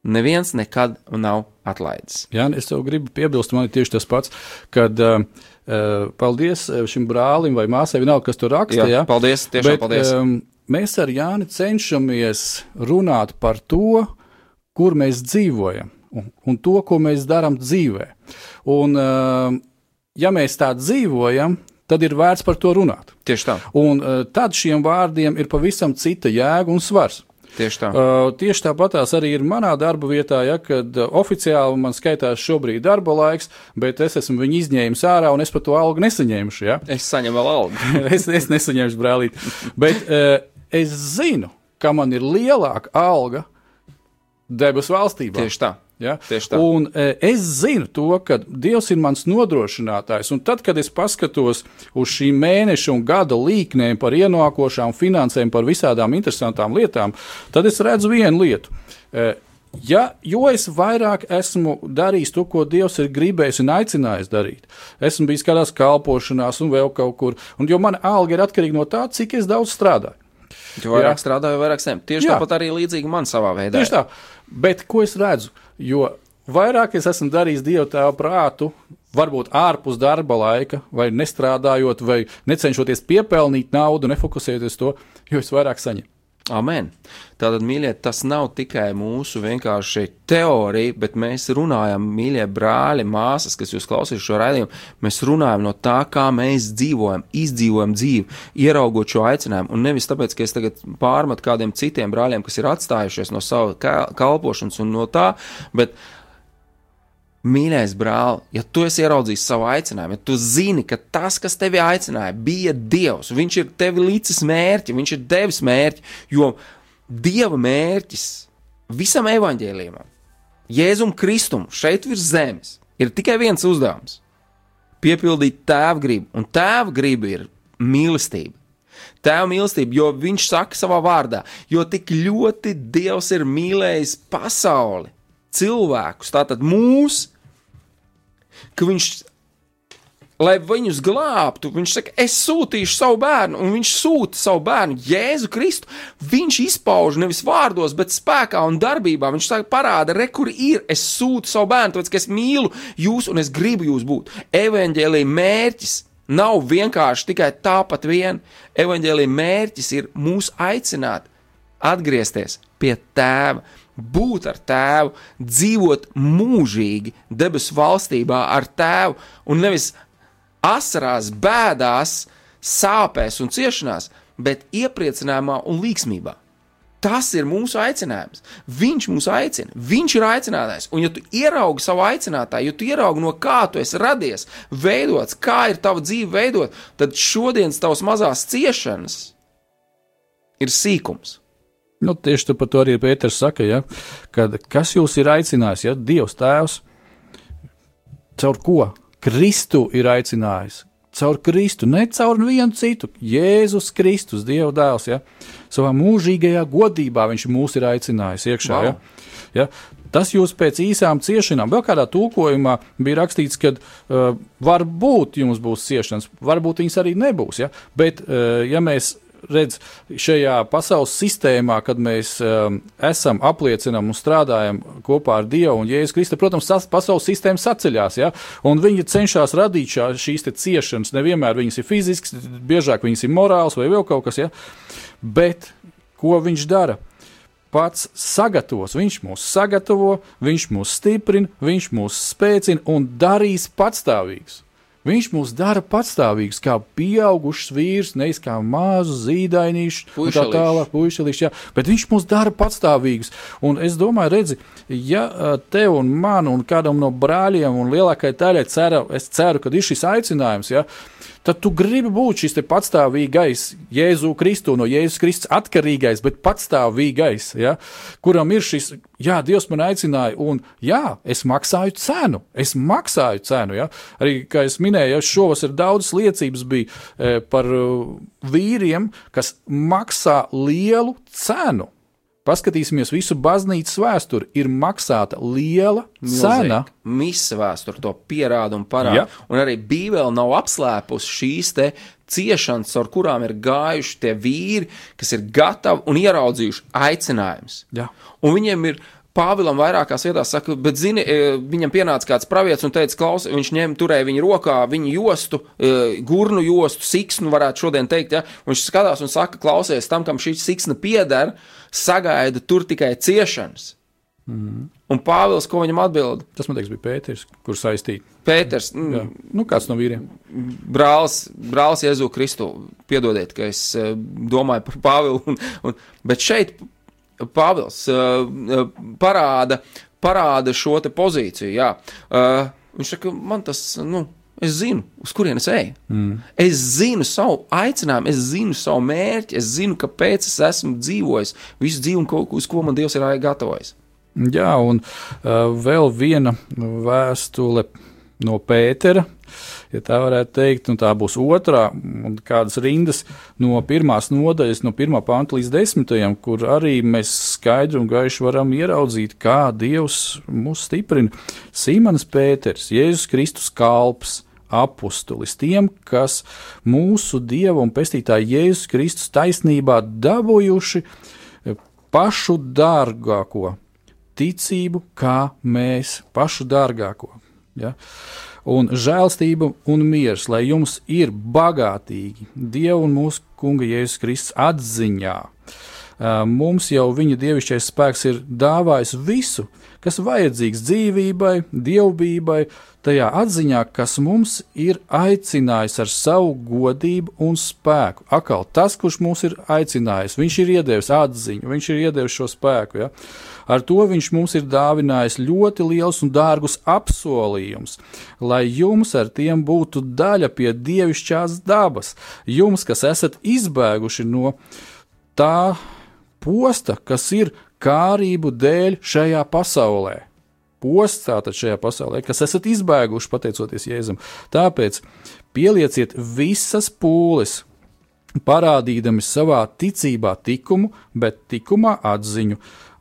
Neviens nekad nav atlaidis. Jā, es tev gribu piebilst, man ir tieši tas pats, kad uh, paldies šim brālim vai māsai, vienalga, kas tur raksta. Jā, jā. paldies, tiešām Bet, paldies. Um, mēs ar Jāni cenšamies runāt par to, kur mēs dzīvojam un, un to, ko mēs darām dzīvē. Un, uh, ja mēs tā dzīvojam, tad ir vērts par to runāt. Tieši tā. Un uh, tad šiem vārdiem ir pavisam cita jēga un svars. Tieši tā. Uh, tieši tāpatās arī ir manā darba vietā, ja, kad uh, oficiāli man skaitās šobrīd darba laiks, bet es esmu viņu izņēmis ārā un es par to algu nesaņemšu. Ja. Es saņemu vēl algu. *laughs* es, es nesaņemšu brālīt. Bet uh, es zinu, ka man ir lielāka alga debesu valstībā. Tieši tā. Ja? Un, e, es zinu to, ka Dievs ir mans nodrošinātājs. Un tad, kad es paskatos uz šī mēneša un gada līknēm par ienākošām finansēm, par visādām interesantām lietām, tad es redzu vienu lietu. E, Ja, jo es vairāk esmu darījis to, ko Dievs ir gribējis un aicinājis darīt, esmu bijis kādās kalpošanās un vēl kaut kur, un jo mana alga ir atkarīga no tā, cik daudz strādāju. Jo vairāk jā. strādāju, vairāk saņemu. Tieši jā. tāpat arī līdzīgi man savā veidā. Tieši tā. Bet ko es redzu? Jo vairāk es esmu darījis dievu tēvu prātu, varbūt ārpus darba laika, vai nestrādājot, vai necenšoties piepelnīt naudu, nefokusējoties to, jo es vairāk saņemu. Amen. Tātad, mīļie, tas nav tikai mūsu vienkārši teorija, bet mēs runājam, mīļie brāļi, māsas, kas jūs klausīsiet šo raidījumu, mēs runājam no tā, kā mēs dzīvojam, izdzīvojam dzīvi, ieraugot šo aicinājumu. Un nevis tāpēc, ka es tagad pārmetu kādiem citiem brāļiem, kas ir atstājušies no sava kalpošanas un no tā, bet Mīļais brāl, ja tu esi ieraudzījis savu aicinājumu, ja tu zini, ka tas, kas tevi aicināja, bija Dievs, viņš ir tevi līdzis mērķi, viņš ir devis mērķi, jo Dieva mērķis visam evaņģēlījumam, Jēzum Kristum šeit virs zemes, ir tikai viens uzdevums - piepildīt tēva gribu, un tēva griba ir mīlestība. Tēva mīlestība, jo viņš saka savā vārdā, jo tik ļoti Dievs ir mīlējis pasauli cilvēkus, tātad mūs, ka viņš lai viņus glābtu. Viņš saka, es sūtīšu savu bērnu, un viņš sūta savu bērnu, Jēzu Kristu. Viņš izpauž nevis vārdos, bet spēkā un darbībā. Viņš saka, parāda, re, kur ir. Es sūtu savu bērnu, tāpēc, ka es mīlu jūs un es gribu jūs būt. Evangelija mērķis nav vienkārši tikai tāpat vien. Evangelija mērķis ir mūs aicināt atgriezties pie tēva būt ar tēvu, dzīvot mūžīgi debesu valstībā ar tēvu, un nevis asarās, bēdās, sāpēs un ciešanās, bet iepriecinājumā un līksmībā. Tas ir mūsu aicinājums. Viņš mūs aicina, viņš ir aicinātājs. Un, ja tu ieraugi savu aicinātāju, ja tu ieraugi no kā tu esi radies, veidots, kā ir tava dzīve veidot, tad šodienas tavas mazās ciešanas ir sīkums. Nu, tieši par to arī Pēters saka, ja, kad, kas jūs ir aicinājis, ja Dievs Tēvs, caur ko Kristu ir aicinājis. Caur Kristu, ne caur vienu citu. Jēzus Kristus, Dieva dēls, ja, savā mūžīgajā godībā viņš mūs ir aicinājis iekšā. Wow. Ja, ja. Tas jūs pēc īsām ciešanām, vēl kādā tulkojumā bija rakstīts, ka uh, varbūt jums būs ciešanas, varbūt viņas arī nebūs. Ja? Bet, uh, ja mēs redz, šajā pasaules sistēmā, kad mēs um, esam, apliecinām un strādājam kopā ar Dievu un Jēzu Kristu, protams, tas pasaules sistēma saceļās, ja? un viņi cenšas radīt šā, šīs ciešanas. Nevienmēr viņas ir fiziskas, biežāk viņas ir morāls vai vēl kaut kas, ja? bet ko viņš dara? Pats sagatavos, viņš mūs sagatavo, viņš mūs stiprina, viņš mūs spēcina un darīs patstāvīgus. Viņš mūs dara patstāvīgus, kā pieaugušs vīrs, nevis kā mazu zīdainīšu, tā tālāk, puišelīšu, jā, bet viņš mūs dara patstāvīgus. Un es domāju, redzi, ja tev un man un kādam no brāļiem un lielākajai daļai ceru, es ceru, ka ir šis aicinājums, ja, tad tu gribi būt šis patstāvīgais, Jēzu Kristu, no Jēzus Kristus atkarīgais, bet patstāvīgais, ja, kuram ir šis, jā, Dievs man aicināja, un jā, es maksāju cenu, es maksāju cenu, ja, arī, kā es minēju, ja, šovasar daudzas liecības bija e, par uh, vīriem, kas maksā lielu cenu Paskatīsimies visu baznīcas vēsturi. Ir maksāta liela cena. Misa vēsture to pierāda un parāda. Ja. Un arī Bībele nav apslēpusi šīs ciešanas, ar kurām ir gājuši tie vīri, kas ir gatavi un ieraudzījuši aicinājumus. Ja. Un viņiem ir Pāvilam vairākās vietās saka, bet, zini, e, viņam pienāca kāds pravietis un teica, klaus, viņš ņem, turēja viņu rokā, viņu jostu, e, gurnu jostu, siksnu, varētu šodien teikt, ja, viņš skatās un saka, klausies, tam, kam šī siksna pieder, sagaida tur tikai ciešanas. Mm. Un Pāvils, ko viņam atbild? Tas, man liekas, bija Pēters, kurš saistīja. Pēters, mm, Jā. nu, kāds no vīriem? Brālis, brālis Jēzu Kristu, piedodiet, ka es uh, domāju par Pāvilu, un, un, bet šeit Pāvils uh, parāda, parāda šo pozīciju. Jā. Uh, viņš saka, man tas, nu, es zinu, uz kurienes eju. Mm. Es zinu savu aicinājumu, es zinu savu mērķi, es zinu, kāpēc es esmu dzīvojis visu dzīvi un ko, uz ko man Dievs ir gatavojis. Jā, un uh, vēl viena vēstule no Pētera ja tā varētu teikt, un tā būs otrā, un kādas rindas no pirmās nodaļas, no pirmā panta līdz desmitajam, kur arī mēs skaidri un gaiši varam ieraudzīt, kā Dievs mūs stiprina. Sīmanis Pēters, Jēzus Kristus kalps apustulis, tiem, kas mūsu Dieva un Pestītāja Jēzus Kristus taisnībā dabūjuši pašu dārgāko ticību, kā mēs pašu dārgāko. Ja? Un žēlstība un miers, lai jums ir bagātīgi Dieva un mūsu Kunga Jēzus Kristus atziņā. Mums jau viņa dievišķais spēks ir dāvājis visu, kas vajadzīgs dzīvībai, dievbijai, tajā atziņā, kas mums ir aicinājis ar savu godību un spēku. Akal tas, kurš mūs ir aicinājis, viņš ir iedevis atziņu, viņš ir iedevis šo spēku. Ja? Ar to viņš mums ir dāvinājis ļoti liels un dārgus apsolījumus, lai jums ar tiem būtu daļa pie dievišķās dabas, jums, kas esat izbēguši no tā posta, kas ir kārību dēļ šajā pasaulē. Posts tātad šajā pasaulē, kas esat izbēguši pateicoties Jēzum. Tāpēc pielieciet visas pūles, parādīdami savā ticībā tikumu, bet tikumā atziņu,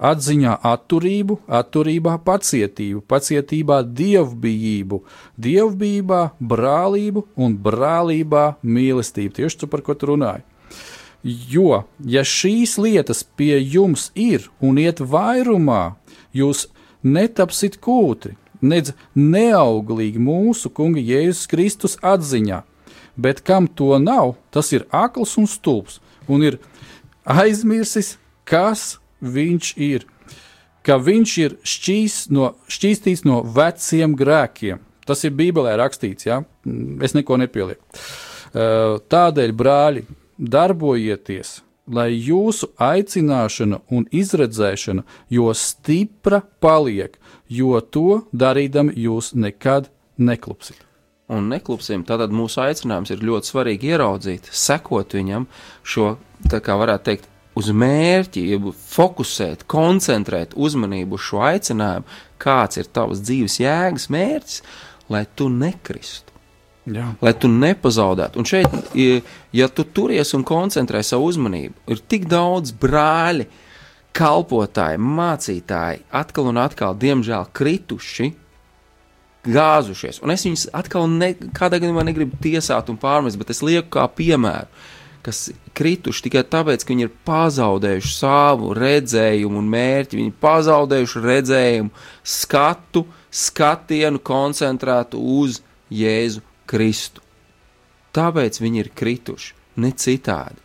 atziņā atturību, atturībā pacietību, pacietībā dievbijību, dievbijībā brālību un brālībā mīlestību. Tieši tu par ko tu runāji. Jo, ja šīs lietas pie jums ir un iet vairumā, jūs netapsit kūtri, nedz neauglīgi mūsu Kunga Jēzus Kristus atziņā, bet kam to nav, tas ir akls un stulbs un ir aizmirsis, kas viņš ir. Ka viņš ir šķīs no, šķīstīts no veciem grēkiem. Tas ir Bībelē rakstīts, ja? es neko nepielieku. Tādēļ, brāļi, darbojieties, lai jūsu aicināšana un izredzēšana jo stipra paliek, jo to darīdami jūs nekad neklupsiet. Un neklupsim, tad mūsu aicinājums ir ļoti svarīgi ieraudzīt, sekot viņam šo, tā kā varētu teikt, uz mērķi, fokusēt, koncentrēt uzmanību uz šo aicinājumu, kāds ir tavs dzīves jēgas mērķis, lai tu nekristu. Jā. Lai tu nepazaudētu. Un šeit, ja tu turies un koncentrē savu uzmanību, ir tik daudz brāļi, kalpotāji, mācītāji, atkal un atkal, diemžēl, krituši, gāzušies. Un es viņus atkal ne, kādā gadījumā negribu tiesāt un pārmest, bet es lieku kā piemēru, kas krituši tikai tāpēc, ka viņi ir pazaudējuši savu redzējumu un mērķi. Viņi ir pazaudējuši redzējumu, skatu, skatienu koncentrētu uz Jēzu Kristu. Tāpēc viņi ir krituši, ne citādi.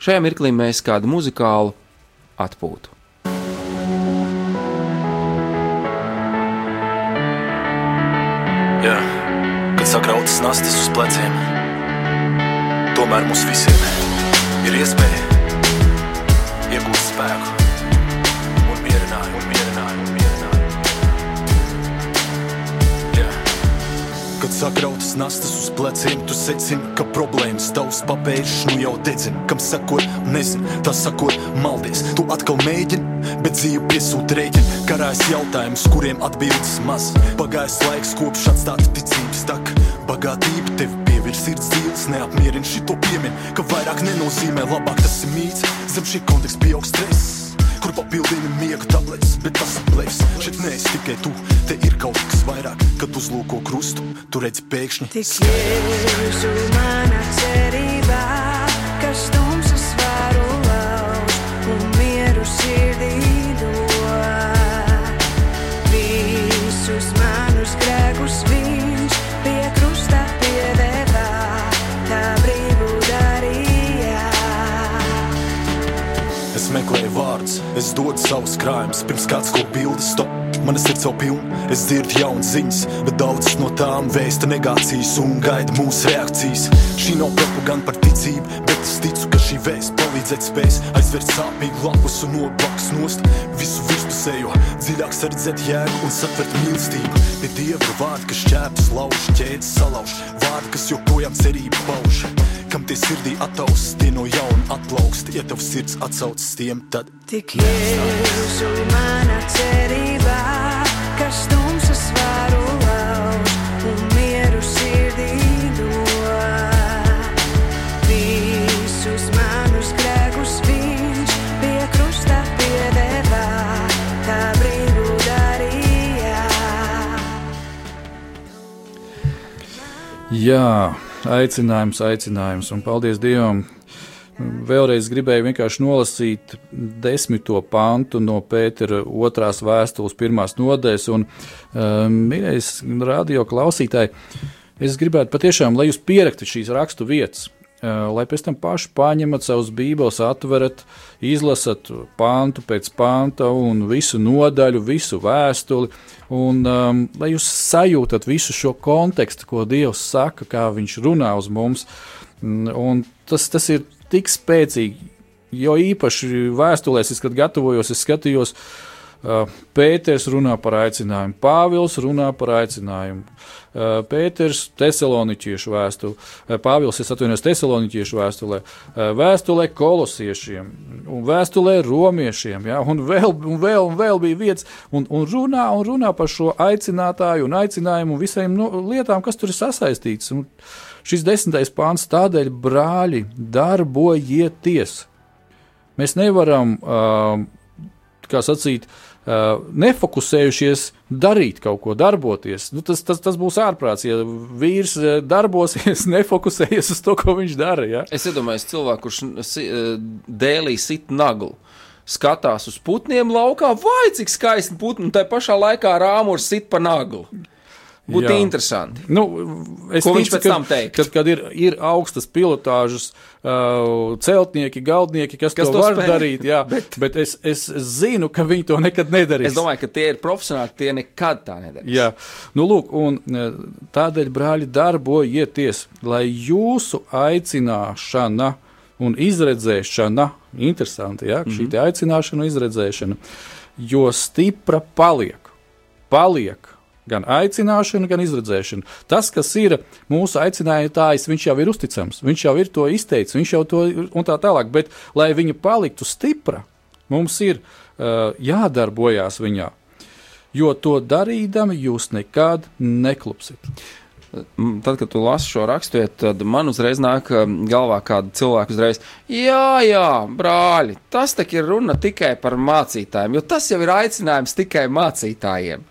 Šajā mirklī mēs kādu muzikālu atpūtu. Jā, kad sakrautas nastas uz pleciem, tomēr mums visiem ir iespēja iegūt spēku sakrautas nastas uz pleciem, tu secini, ka problēmas tavs papēžs nu jau dedzina. Kam sakot, nezinu, tas sakot, maldies. Tu atkal mēģini, bet dzīve piesūta rēķina. Karājas jautājums, kuriem atbildes maz. Pagājis laiks, kopš atstāta ticības tak. Bagātība tevi pievirs sirds dzīves, neapmierina šito piemin, ka vairāk nenozīmē labāk tas ir mīts. Zem šī konteksta pieaug stress kur papildina miega tabletes, bet tas ir blefs. Šeit neesi tikai tu, te ir kaut kas vairāk, kad uzlūko krustu, tu redzi pēkšņi. Tik jēzu manā cerībā, kas tumsas varu lauž un mieru sirdī dod. Visus manus grēkus viņš pie krusta piedevā, tā brīvu darīja. Es meklēju vārdus, es dodu savus krājumus, pirms kāds ko bildi stop. Mana sirds jau pilna, es dzirdu jaunas ziņas, bet daudzas no tām vēsta negācijas un gaida mūsu reakcijas. Šī nav propaganda par ticību, bet es ticu, ka šī vēsts palīdzēt spēs aizvērt sāpīgu lapus un nobaks nost visu virspusējo, dziļāk sardzēt jēgu un satvert mīlestību. Pie dieva vārdi, kas šķēpjas lauž, ķēdes salauž, vārdi, kas joprojām cerību pauž. Kam tie sirdī ataust, tie no jauna atplaukst, ja tev sirds atsaucas tiem, tad Tik jēzu manā cerībā, kas tumsas varu lauž un mieru sirdī dod. Visus manus grēkus viņš pie krusta piedevā, tā brīvu darīja. Jā, aicinājums, aicinājums, un paldies Dievam. Vēlreiz gribēju vienkārši nolasīt desmito pantu no Pētera otrās vēstules pirmās nodaļas, un, um, mīļais radio klausītāji, es gribētu patiešām, lai jūs pieraktat šīs rakstu vietas, uh, lai pēc tam paši paņemat savus bībeles, atverat, izlasat pantu pēc panta un visu nodaļu, visu vēstuli, un um, lai jūs sajūtat visu šo kontekstu, ko Dievs saka, kā viņš runā uz mums, un, un tas, tas ir tik spēcīgi. Jo īpaši vēstulēs, kad gatavojos, es skatījos, Uh, Pēters runā par aicinājumu, Pāvils runā par aicinājumu. Uh, Pēters Thessaloniķiešu vēstulē, uh, Pāvils es atvainojos Thessaloniķiešu vēstulē, vēstulē kolosiešiem un vēstulē romiešiem, ja, un, vēl, un, vēl, un vēl bija vietas, un, un runā un runā par šo aicinātāju un aicinājumu un visiem no, lietām, kas tur ir sasaistīts. Un šis desmitais pāns tādēļ, brāļi, darbojieties! Mēs nevaram, kā sacīt, uh, nefokusējušies darīt kaut ko, darboties. Nu, tas, tas, tas būs ārprāts, ja vīrs uh, darbosies, *laughs* nefokusējies uz to, ko viņš dara. Ja? Es iedomājos cilvēku, kurš eh, dēlī sit naglu. Skatās uz putniem laukā, vai cik skaisti putni, un tā pašā laikā rāmurs sit pa naglu. Būtu Jā. interesanti. Nu, es Ko viņš ticu, pēc ka- tam teiktu? Kad, kad ir, ir augstas pilotāžas, uh, celtnieki, galdnieki, kas, Kas to to var spēj. darīt, jā, *laughs* bet, bet es, es zinu, ka viņi to nekad nedarīs. Es domāju, ka tie ir profesionāli, tie nekad tā nedarīs. Jā, nu, lūk, un tādēļ, brāļi, darbojieties, lai jūsu aicināšana un izredzēšana, interesanti, ja, šī te aicināšana un izredzēšana, jo stipra paliek, paliek gan aicināšana, gan izredzēšana. Tas, kas ir mūsu aicinājums, viņš jau ir uzticams, viņš jau ir to izteicis, viņš jau to un tā tālāk, bet, lai viņa paliktu stipra, mums ir uh, jādarbojās viņā. Jo to darīdami jūs nekad neklupsiet. Tad, kad tu lasi šo rakstu, tad man uzreiz nāk um, galvā kāda cilvēka uzreiz, jā, jā, brāļi, tas tak ir runa tikai par mācītājiem, jo tas jau ir aicinājums tikai mācītājiem.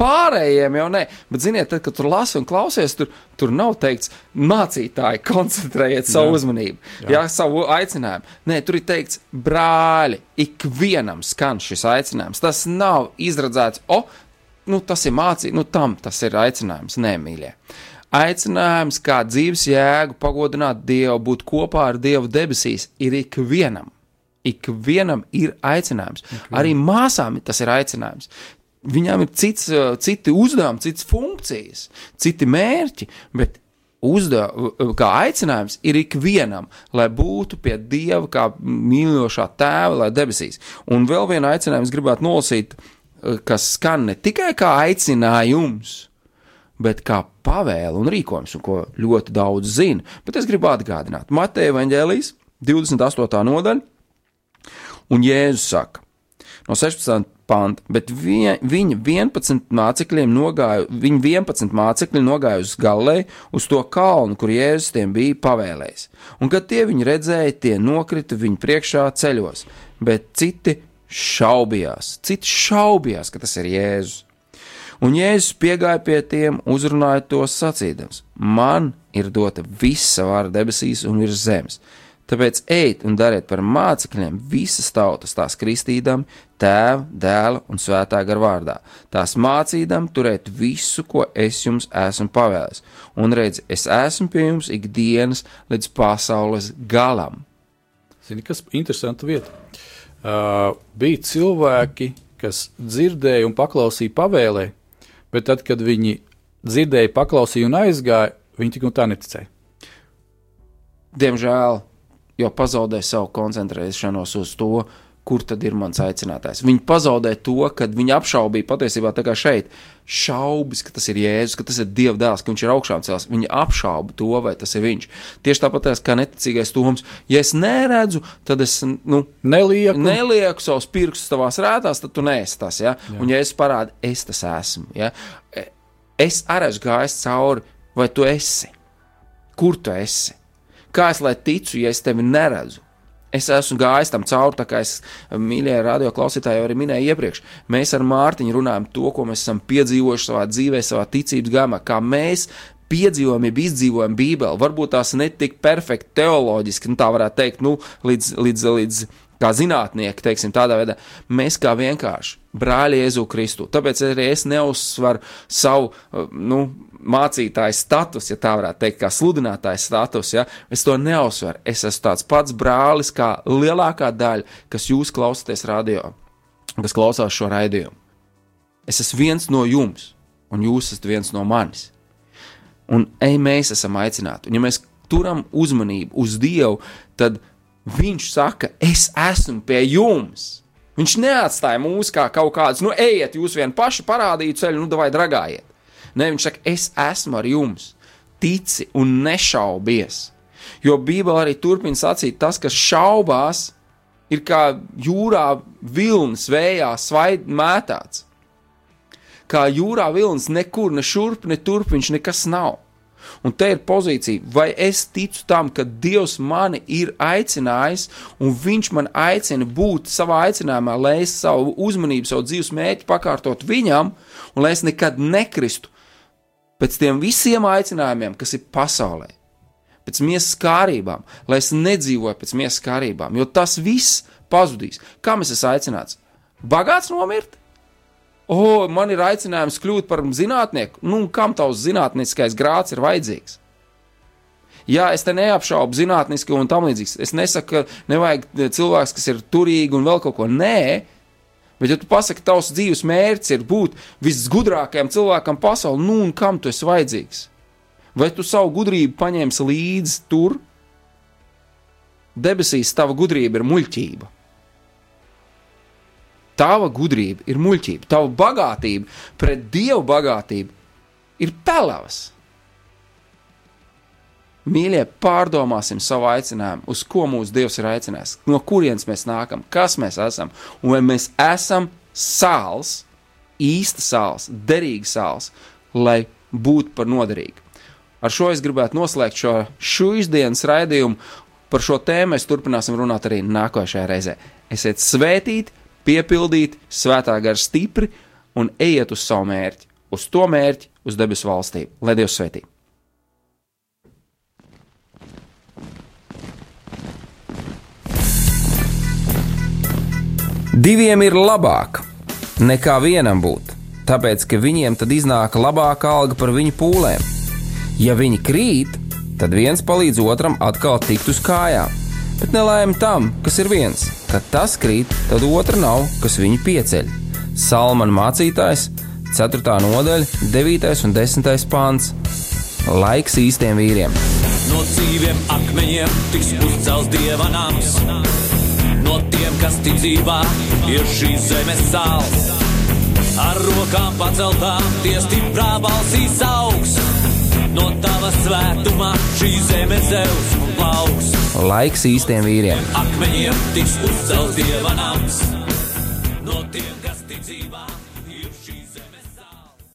Pārējiem jau nē, bet ziniet, tad, kad tur lasi un klausies, tur, tur nav teikts, mācītāji, *laughs* koncentrējiet savu Jā. uzmanību, jā. Jā, savu aicinājumu. Nē, tur ir teikts, brāļi, ikvienam skan šis aicinājums. Tas nav izredzēts, o, nu, tas ir mācīts, nu, tam tas ir aicinājums, nē, mīļie. Aicinājums, kā dzīves jēgu, pagodināt Dievu, būt kopā ar Dievu debesīs, ir ikvienam. Ikvienam ir aicinājums. Ikvienam. Arī māsām tas ir aicinājums. Viņām ir cits, uh, citi uzdevumi, citas funkcijas, citi mērķi, bet uzdevums, kā aicinājums, ir ikvienam, lai būtu pie Dieva kā mīlošā tēva, lai debesīs. Un vēl vienu aicinājumu es gribētu nolasīt, uh, kas skan ne tikai kā aicinājums, bet kā pavēle un rīkojums, un ko ļoti daudz zina. Bet es gribu atgādināt, Mateja Vangelijas 28. nodaļa, un Jēzus saka, no 16. Panta, bet viņa, viņa 11 mācekļiem nogāja, viņa 11 mācekļi nogāja uz Galilei, uz to kalnu, kur Jēzus tiem bija pavēlējis. Un kad tie viņu redzēja, tie nokrita viņu priekšā ceļos, bet citi šaubījās, citi šaubījās, ka tas ir Jēzus. Un Jēzus piegāja pie tiem, uzrunāja tos sacīdams: Man ir dota visa vara debesīs un virs zemes. Tāpēc ejiet un dariet par mācekļiem visas tautas, tās kristīdam, tēva, dēla un svētā gara vārdā. Tās mācīdam turēt visu, ko es jums esmu pavēlis. Un redz, es esmu pie jums ikdienas līdz pasaules galam. Zini, kas ir interesanta vieta? Uh, bija cilvēki, kas dzirdēja un paklausīja pavēlē, bet tad, kad viņi dzirdēja, paklausīja un aizgāja, viņi tik un tā neticēja. Diemžēl, jo pazaudēja savu koncentrēšanos uz to, kur tad ir mans aicinātājs. Viņi pazaudēja to, kad viņi apšaubīja patiesībā tā kā šeit. Šaubas, ka tas ir Jēzus, ka tas ir Dieva dēls, ka viņš ir augšām cēlās. Viņi apšauba to, vai tas ir viņš. Tieši tāpat kā neticīgais Toms. Ja es neredzu, tad es nu, Nelieku. nelieku savus pirkstus tavās rētās, tad tu neesi tas. Ja? Un, ja es parādu, es tas esmu. Ja? Es arī esmu gājis cauri, vai tu esi? Kur tu esi? Kā es lai ticu, ja es tevi neredzu? Es esmu gājis tam cauri, tā kā es mīļie radio klausītāji jau arī minēju iepriekš. Mēs ar Mārtiņu runājam to, ko mēs esam piedzīvojuši savā dzīvē, savā ticības gājumā, kā mēs piedzīvojam, jeb izdzīvojam Bībeli. Varbūt tās netik perfekti teoloģiski, nu tā varētu teikt, nu, līdz, līdz, līdz kā zinātnieki, teiksim, tādā veidā. Mēs kā vienkārši brāļi Jēzu Kristu. Tāpēc arī es neuzsveru savu, uh, nu, mācītāju status, ja tā varētu teikt, kā sludinātāja status. Ja? Es to neuzsveru. Es esmu tāds pats brālis, kā lielākā daļa, kas jūs klausāties radio, kas klausās šo raidījumu. Es esmu viens no jums, un jūs esat viens no manis. Un ej, mēs esam aicināti. Un, ja mēs turam uzmanību uz Dievu, tad Viņš saka, es esmu pie jums. Viņš neatstāja mūs kā kaut kādus, nu, ejiet, jūs vien paši parādīju ceļu, nu, vai dragājiet. Nē, viņš saka, es esmu ar jums, tici un nešaubies. Jo Bībelē arī turpina sacīt, tas, kas šaubās, ir kā jūrā vilnis vējā svaid mētāts. Kā jūrā vilnis nekur, ne šurp, ne turp, viņš nekas nav. Un te ir pozīcija, vai es ticu tam, ka Dievs mani ir aicinājis, un Viņš man aicina būt savā aicinājumā, lai es savu uzmanību, savu dzīves mērķi pakārtot Viņam, un lai es nekad nekristu pēc tiem visiem aicinājumiem, kas ir pasaulē, pēc miesas kārībām, lai es nedzīvoju pēc miesas kārībām, jo tas viss pazudīs. Kā mēs esam aicināts? Bagāts nomirt? O, man ir aicinājums kļūt par zinātnieku. Nu, kam tavs zinātniskais grāts ir vajadzīgs? Jā, es te neapšaubu zinātniski un tam līdzīgs. Es nesaku, ka nevajag cilvēks, kas ir turīgi un vēl kaut ko. Nē, bet ja tu pasaki, tavs dzīves mērķis ir būt visgudrākajam cilvēkam pasaulē, nu un kam tu esi vajadzīgs? Vai tu savu gudrību paņemsi līdzi tur? Debesīs tava gudrība ir muļķība. Tava gudrība ir muļķība, tava bagātība pret dievu bagātību ir pelavas. Mīļie, pārdomāsim savu aicinājumu, uz ko mūsu Dievs ir aicinājis, no kurienes mēs nākam, kas mēs esam, un vai mēs esam sāls, īsta sāls, derīga sāls, lai būtu par noderīgu. Ar šo es gribētu noslēgt šo šīs dienas raidījumu. Par šo tēmu mēs turpināsim runāt arī nākošajā reizē. Esiet svētīti, piepildīti, svētā gara stipri un ejiet uz savu mērķi, uz to mērķi, uz debesu valstību. Lai Dievs svētī! Diviem ir labāk nekā vienam būt, tāpēc ka viņiem tad iznāk labāka alga par viņu pūlēm. Ja viņi krīt, tad viens palīdz otram atkal tikt uz kājām. Bet nelēma tam, kas ir viens, kad tas krīt, tad otra nav, kas viņu pieceļ. Salmāna mācītājs, 4. nodaļa, 9. un 10. pāns. Laiks īstiem vīriem! No dzīviem akmeņiem tiks uzcelts dieva nams. No tiem, kas tic dzīvā, ir šīs zemes sāls. Ar rokām paceltām, tie stiprā balsīs augs. No tava svētumā šī zeme zeus un plauks. Laiks īstiem vīriem! Akmeņiem tiks uzcelts dieva nams. No tiem,